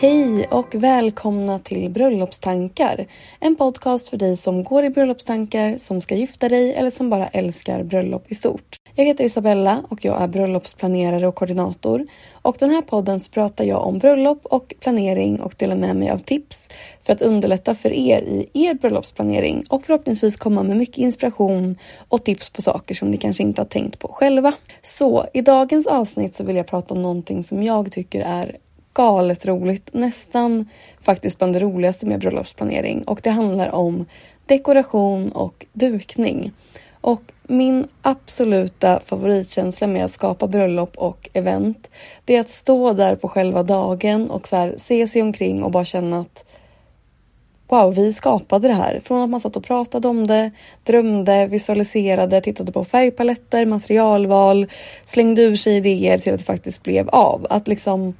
Hej och välkomna till Bröllopstankar. En podcast för dig som går i bröllopstankar, som ska gifta dig eller som bara älskar bröllop i stort. Jag heter Isabella och jag är bröllopsplanerare och koordinator. Och den här podden så pratar jag om bröllop och planering och delar med mig av tips för att underlätta för er i er bröllopsplanering och förhoppningsvis komma med mycket inspiration och tips på saker som ni kanske inte har tänkt på själva. Så i dagens avsnitt så vill jag prata om någonting som jag tycker är galet roligt, nästan faktiskt bland det roligaste med bröllopsplanering och det handlar om dekoration och dukning. Och min absoluta favoritkänsla med att skapa bröllop och event, det är att stå där på själva dagen och så här, se sig omkring och bara känna att wow, vi skapade det här. Från att man satt och pratade om det, drömde, visualiserade, tittade på färgpaletter, materialval, slängde ur sig idéer till att det faktiskt blev av. Att liksom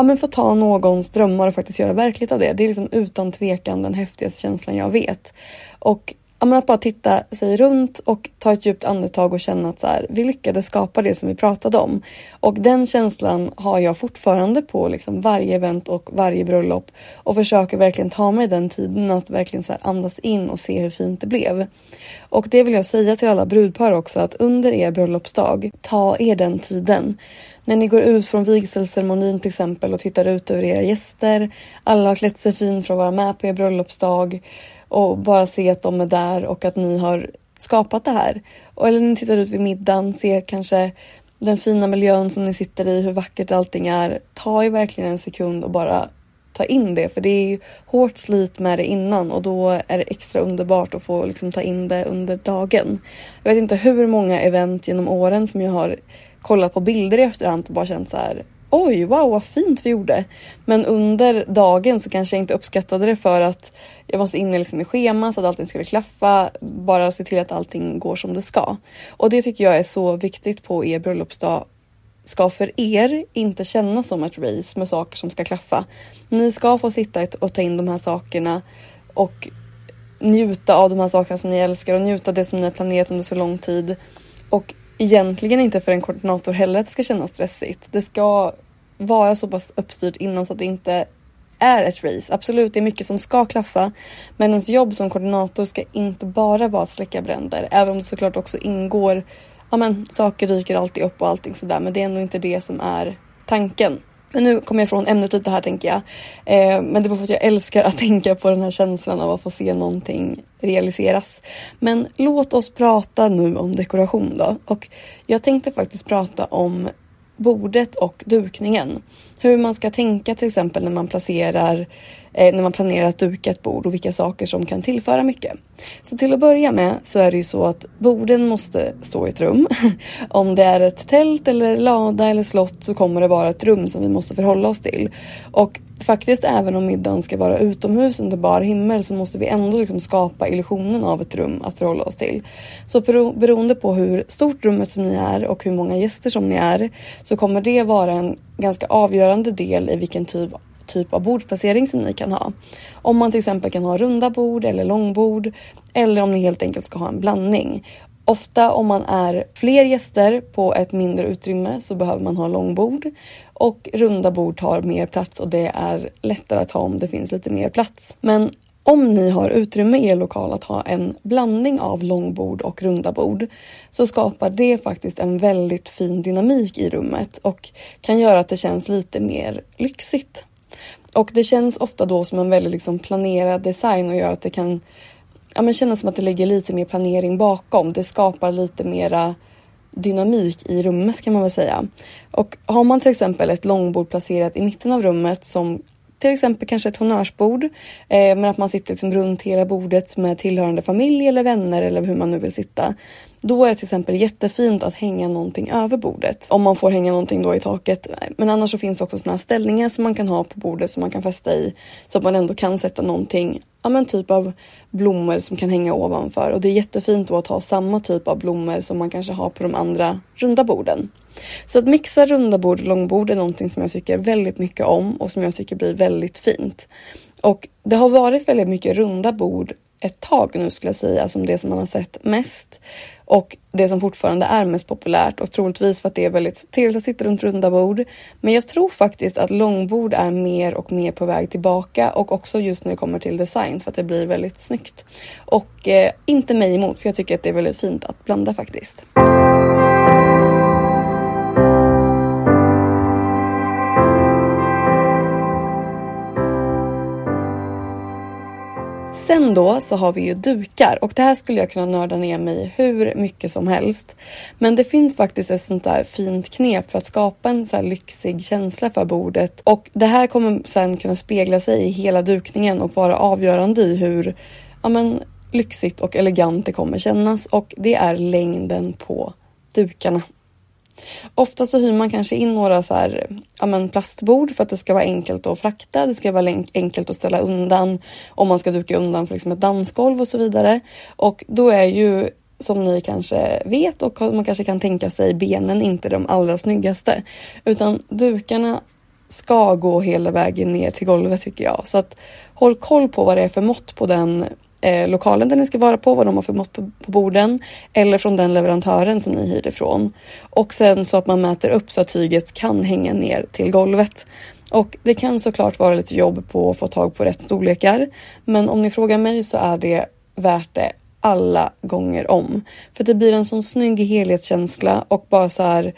ja, men få ta någons drömmar och faktiskt göra verklighet av det. Det är liksom utan tvekan den häftigaste känslan jag vet. Och ja, men att bara titta sig runt och ta ett djupt andetag och känna att så här, vi lyckades skapa det som vi pratade om. Och den känslan har jag fortfarande på liksom varje event och varje bröllop och försöker verkligen ta mig den tiden att verkligen så andas in och se hur fint det blev. Och det vill jag säga till alla brudpar också att under er bröllopsdag, ta er den tiden när ni går ut från vigselceremonin till exempel och tittar ut över era gäster. Alla har klätt sig fint för att vara med på er bröllopsdag och bara se att de är där och att ni har skapat det här. Och, eller när ni tittar ut vid middagen, ser kanske den fina miljön som ni sitter i, hur vackert allting är. Ta er verkligen en sekund och bara ta in det för det är hårt slit med det innan och då är det extra underbart att få liksom ta in det under dagen. Jag vet inte hur många event genom åren som jag har kollat på bilder i efterhand och bara känt så här oj, wow vad fint vi gjorde. Men under dagen så kanske jag inte uppskattade det för att jag var så inne liksom i schemat, att allting skulle klaffa, bara se till att allting går som det ska. Och det tycker jag är så viktigt på er bröllopsdag ska för er inte kännas som ett race med saker som ska klaffa. Ni ska få sitta och ta in de här sakerna och njuta av de här sakerna som ni älskar och njuta av det som ni har planerat under så lång tid. Och egentligen inte för en koordinator heller att det ska kännas stressigt. Det ska vara så pass uppstyrt innan så att det inte är ett race. Absolut, det är mycket som ska klaffa. Men ens jobb som koordinator ska inte bara vara att släcka bränder. Även om det såklart också ingår, ja men saker dyker alltid upp och allting sådär. Men det är ändå inte det som är tanken. Men nu kommer jag från ämnet lite här tänker jag. Eh, men det är bara för att jag älskar att tänka på den här känslan av att få se någonting realiseras. Men låt oss prata nu om dekoration då. Och jag tänkte faktiskt prata om bordet och dukningen. Hur man ska tänka till exempel när man placerar eh, när man planerar att duka ett bord och vilka saker som kan tillföra mycket. Så till att börja med så är det ju så att borden måste stå i ett rum. Om det är ett tält eller lada eller slott så kommer det vara ett rum som vi måste förhålla oss till. Och faktiskt även om middagen ska vara utomhus under bar himmel så måste vi ändå liksom skapa illusionen av ett rum att förhålla oss till. Så beroende på hur stort rummet som ni är och hur många gäster som ni är så kommer det vara en ganska avgörande del i vilken typ typ av bordsplacering som ni kan ha. Om man till exempel kan ha runda bord eller långbord eller om ni helt enkelt ska ha en blandning. Ofta om man är fler gäster på ett mindre utrymme så behöver man ha långbord och runda bord tar mer plats och det är lättare att ha om det finns lite mer plats. Men om ni har utrymme i er lokal att ha en blandning av långbord och runda bord så skapar det faktiskt en väldigt fin dynamik i rummet och kan göra att det känns lite mer lyxigt. Och det känns ofta då som en väldigt liksom planerad design och gör att det kan ja, men kännas som att det ligger lite mer planering bakom. Det skapar lite mera dynamik i rummet kan man väl säga. Och har man till exempel ett långbord placerat i mitten av rummet som till exempel kanske ett honnörsbord, eh, men att man sitter liksom runt hela bordet med tillhörande familj eller vänner eller hur man nu vill sitta. Då är det till exempel jättefint att hänga någonting över bordet. Om man får hänga någonting då i taket. Men annars så finns det också såna här ställningar som man kan ha på bordet som man kan fästa i. Så att man ändå kan sätta någonting, ja men typ av blommor som kan hänga ovanför. Och det är jättefint då att ha samma typ av blommor som man kanske har på de andra runda borden. Så att mixa runda bord och långbord är någonting som jag tycker väldigt mycket om och som jag tycker blir väldigt fint. Och det har varit väldigt mycket runda bord ett tag nu skulle jag säga som det som man har sett mest och det som fortfarande är mest populärt och troligtvis för att det är väldigt trevligt att sitta runt runda bord. Men jag tror faktiskt att långbord är mer och mer på väg tillbaka och också just när det kommer till design för att det blir väldigt snyggt. Och eh, inte mig emot för jag tycker att det är väldigt fint att blanda faktiskt. Sen då så har vi ju dukar och det här skulle jag kunna nörda ner mig i hur mycket som helst. Men det finns faktiskt ett sånt där fint knep för att skapa en så här lyxig känsla för bordet och det här kommer sen kunna spegla sig i hela dukningen och vara avgörande i hur ja, men, lyxigt och elegant det kommer kännas och det är längden på dukarna. Ofta så hyr man kanske in några så här, ja men plastbord för att det ska vara enkelt att frakta. Det ska vara enkelt att ställa undan om man ska duka undan för liksom ett dansgolv och så vidare. Och då är ju som ni kanske vet och man kanske kan tänka sig benen inte de allra snyggaste utan dukarna ska gå hela vägen ner till golvet tycker jag. Så att håll koll på vad det är för mått på den eh, lokalen där ni ska vara på, vad de har för mått på, på, borden eller från den leverantören som ni hyr ifrån. Och sen så att man mäter upp så att tyget kan hänga ner till golvet. Och det kan såklart vara lite jobb på att få tag på rätt storlekar. Men om ni frågar mig så är det värt det alla gånger om. För det blir en sån snygg helhetskänsla och bara så här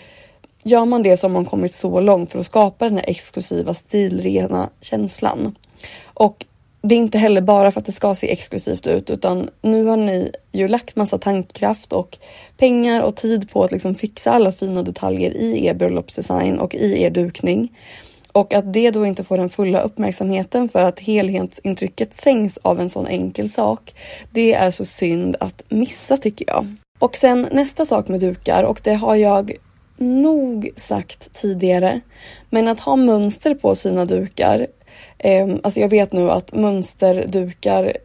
gör man det så har man kommit så långt för att skapa den här exklusiva stilrena känslan. Och det är inte heller bara för att det ska se exklusivt ut utan nu har ni ju lagt massa tankkraft och pengar och tid på att liksom fixa alla fina detaljer i er bröllopsdesign och i er dukning. Och att det då inte får den fulla uppmärksamheten för att helhetsintrycket sänks av en sån enkel sak. Det är så synd att missa tycker jag. Och sen nästa sak med dukar och det har jag nog sagt tidigare. Men att ha mönster på sina dukar Eh, alltså jag vet nu att mönsterdukar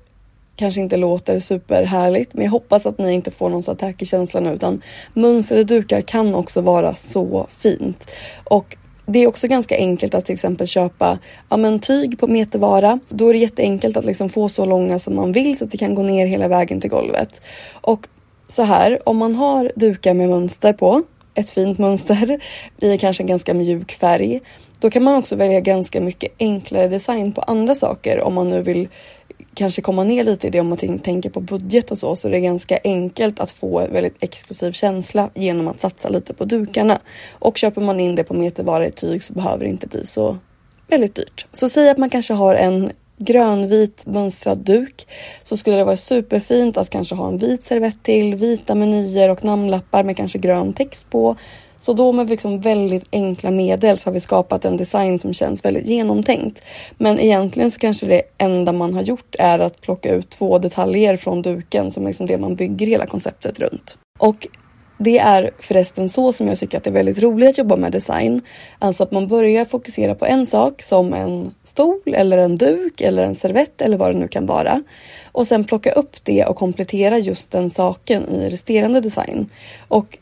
kanske inte låter superhärligt men jag hoppas att ni inte får någon så tacky känsla nu utan mönstrade dukar kan också vara så fint. Och det är också ganska enkelt att till exempel köpa ja, men tyg på metervara. Då är det jätteenkelt att liksom få så långa som man vill så att det kan gå ner hela vägen till golvet. Och så här, om man har dukar med mönster på, ett fint mönster i kanske en ganska mjuk färg då kan man också välja ganska mycket enklare design på andra saker om man nu vill kanske komma ner lite i det om man tänker på budget och så. Så det är ganska enkelt att få en väldigt exklusiv känsla genom att satsa lite på dukarna. Och köper man in det på metervara i tyg så behöver det inte bli så väldigt dyrt. Så säg att man kanske har en grönvit mönstrad duk så skulle det vara superfint att kanske ha en vit servett till, vita menyer och namnlappar med kanske grön text på så då med liksom väldigt enkla medel så har vi skapat en design som känns väldigt genomtänkt. Men egentligen så kanske det enda man har gjort är att plocka ut två detaljer från duken som är liksom det man bygger hela konceptet runt. Och det är förresten så som jag tycker att det är väldigt roligt att jobba med design. Alltså att man börjar fokusera på en sak som en stol eller en duk eller en servett eller vad det nu kan vara. Och sen plocka upp det och komplettera just den saken i resterande design. Och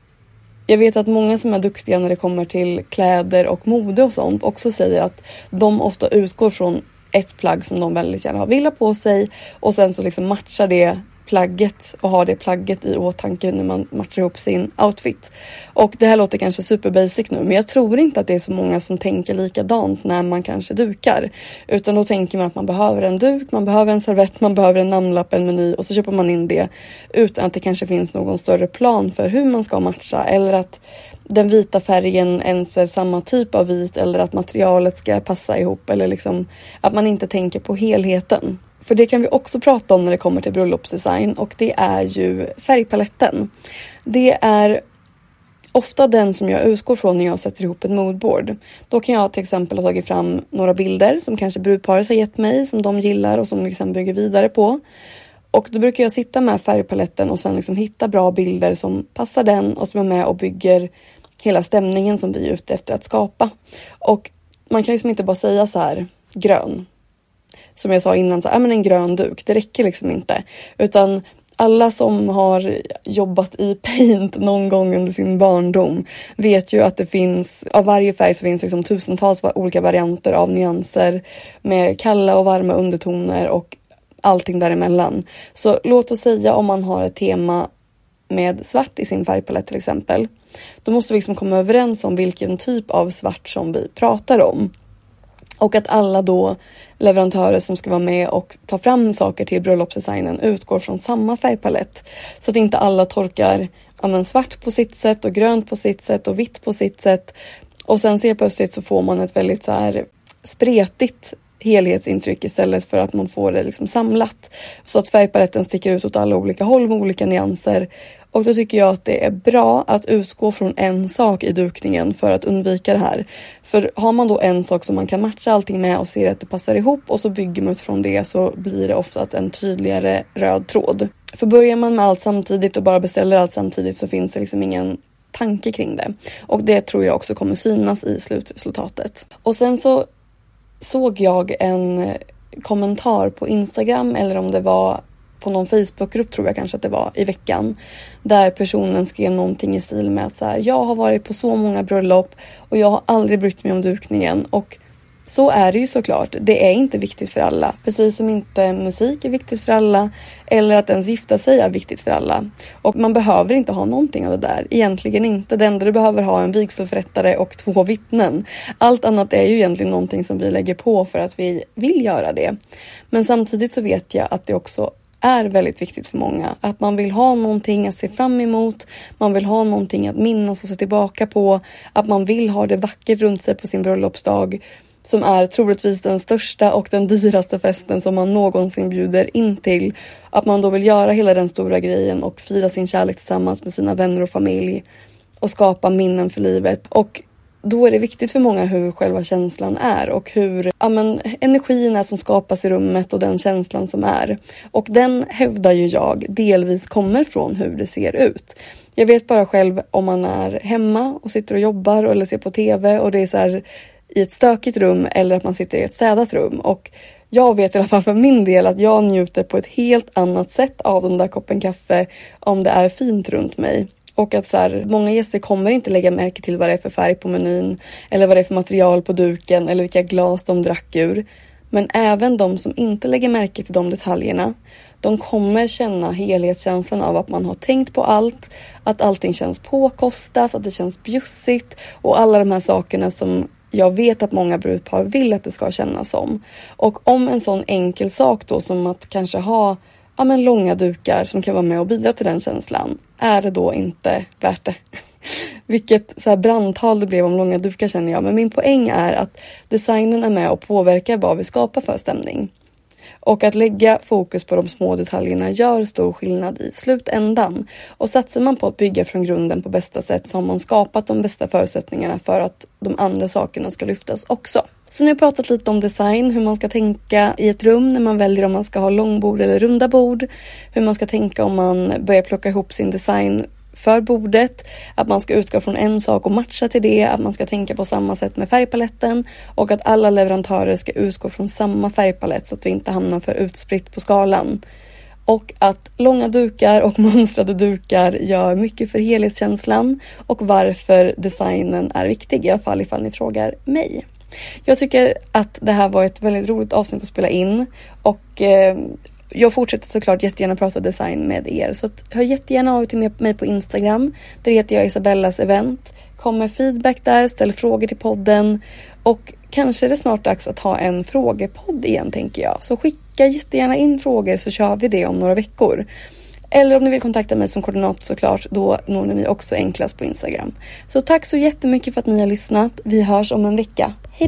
jag vet att många som är duktiga när det kommer till kläder och mode och sånt också säger att de ofta utgår från ett plagg som de väldigt gärna vill ha på sig och sen så liksom matchar det plagget och ha det plagget i åtanke när man matchar ihop sin outfit. Och det här låter kanske super basic nu men jag tror inte att det är så många som tänker likadant när man kanske dukar. Utan då tänker man att man behöver en duk, man behöver en servett, man behöver en namnlapp, en meny och så köper man in det utan att det kanske finns någon större plan för hur man ska matcha eller att den vita färgen ens är samma typ av vit eller att materialet ska passa ihop eller liksom att man inte tänker på helheten. För det kan vi också prata om när det kommer till bröllopsdesign och det är ju färgpaletten. Det är ofta den som jag utgår från när jag sätter ihop ett moodboard. Då kan jag till exempel ha tagit fram några bilder som kanske brudparet har gett mig som de gillar och som vi sen bygger vidare på. Och då brukar jag sitta med färgpaletten och sen liksom hitta bra bilder som passar den och som är med och bygger hela stämningen som vi är ute efter att skapa. Och man kan liksom inte bara säga så här grön som jag sa innan, så, här, ah, men en grön duk, det räcker liksom inte. Utan alla som har jobbat i paint någon gång under sin barndom vet ju att det finns, av varje färg så finns liksom tusentals olika varianter av nyanser med kalla och varma undertoner och allting däremellan. Så låt oss säga om man har ett tema med svart i sin färgpalett till exempel. Då måste vi liksom komma överens om vilken typ av svart som vi pratar om. Och att alla då leverantörer som ska vara med och ta fram saker till bröllopsdesignen utgår från samma färgpalett. Så att inte alla torkar ja, svart på sitt sätt och grönt på sitt sätt och vitt på sitt sätt. Och sen ser plötsligt så får man ett väldigt så här spretigt helhetsintryck istället för att man får det liksom samlat. Så att färgpaletten sticker ut åt alla olika håll med olika nyanser och då tycker jag att det är bra att utgå från en sak i dukningen för att undvika det här. För har man då en sak som man kan matcha allting med och ser att det passar ihop och så bygger man utifrån det så blir det ofta en tydligare röd tråd. För börjar man med allt samtidigt och bara beställer allt samtidigt så finns det liksom ingen tanke kring det. Och det tror jag också kommer synas i slutresultatet. Och sen så såg jag en eh, kommentar på Instagram eller om det var på någon Facebookgrupp tror jag kanske att det var i veckan. Där personen skrev någonting i stil med att så här, jag har varit på så många bröllop och jag har aldrig brytt mig om dukningen. Och så är det ju såklart. Det är inte viktigt för alla. Precis som inte musik är viktigt för alla eller att ens gifta sig är viktigt för alla. Och man behöver inte ha någonting av det där. Egentligen inte. Det enda du behöver ha är en vigselförrättare och två vittnen. Allt annat är ju egentligen någonting som vi lägger på för att vi vill göra det. Men samtidigt så vet jag att det också är väldigt viktigt för många. Att man vill ha någonting att se fram emot. Man vill ha någonting att minnas och se tillbaka på. Att man vill ha det vackert runt sig på sin bröllopsdag som är troligtvis den största och den dyraste festen som man någonsin bjuder in till. Att man då vill göra hela den stora grejen och fira sin kärlek tillsammans med sina vänner och familj och skapa minnen för livet. Och då är det viktigt för många hur själva känslan är och hur ja, men, energin är som skapas i rummet och den känslan som är. Och den hävdar ju jag delvis kommer från hur det ser ut. Jag vet bara själv om man är hemma och sitter och jobbar eller ser på TV och det är så här i ett stökigt rum eller att man sitter i ett städat rum. Och jag vet i alla fall för min del att jag njuter på ett helt annat sätt av den där koppen kaffe om det är fint runt mig. Och att så här, många gäster kommer inte lägga märke till vad det är för färg på menyn eller vad det är för material på duken eller vilka glas de drack ur. Men även de som inte lägger märke till de detaljerna, de kommer känna helhetskänslan av att man har tänkt på allt, att allting känns påkostat, att det känns bjussigt och alla de här sakerna som jag vet att många brudpar vill att det ska kännas som. Och om en sån enkel sak då som att kanske ha ja, men långa dukar som kan vara med och bidra till den känslan, är det då inte värt det? Vilket så här brandtal det blev om långa dukar känner jag. Men min poäng är att designen är med och påverkar vad vi skapar för stämning. Och att lägga fokus på de små detaljerna gör stor skillnad i slutändan. Och satsar man på att bygga från grunden på bästa sätt så har man skapat de bästa förutsättningarna för att de andra sakerna ska lyftas också. Så nu har jag pratat lite om design, hur man ska tänka i ett rum när man väljer om man ska ha långbord eller runda bord. Hur man ska tänka om man börjar plocka ihop sin design för bordet, att man ska utgå från en sak och matcha till det, att man ska tänka på samma sätt med färgpaletten och att alla leverantörer ska utgå från samma färgpalett så att vi inte hamnar för utspritt på skalan. Och att långa dukar och mönstrade dukar gör mycket för helhetskänslan och varför designen är viktig, i alla fall ifall ni frågar mig. Jag tycker att det här var ett väldigt roligt avsnitt att spela in och eh, jag fortsätter såklart jättegärna prata design med er så att, hör jättegärna av er till mig på Instagram. Där heter jag Isabellas event. Kom med feedback där, ställ frågor till podden och kanske är det snart dags att ha en frågepodd igen tänker jag. Så skicka jättegärna in frågor så kör vi det om några veckor. Eller om ni vill kontakta mig som koordinator såklart, då når ni mig också enklast på Instagram. Så tack så jättemycket för att ni har lyssnat. Vi hörs om en vecka. Hej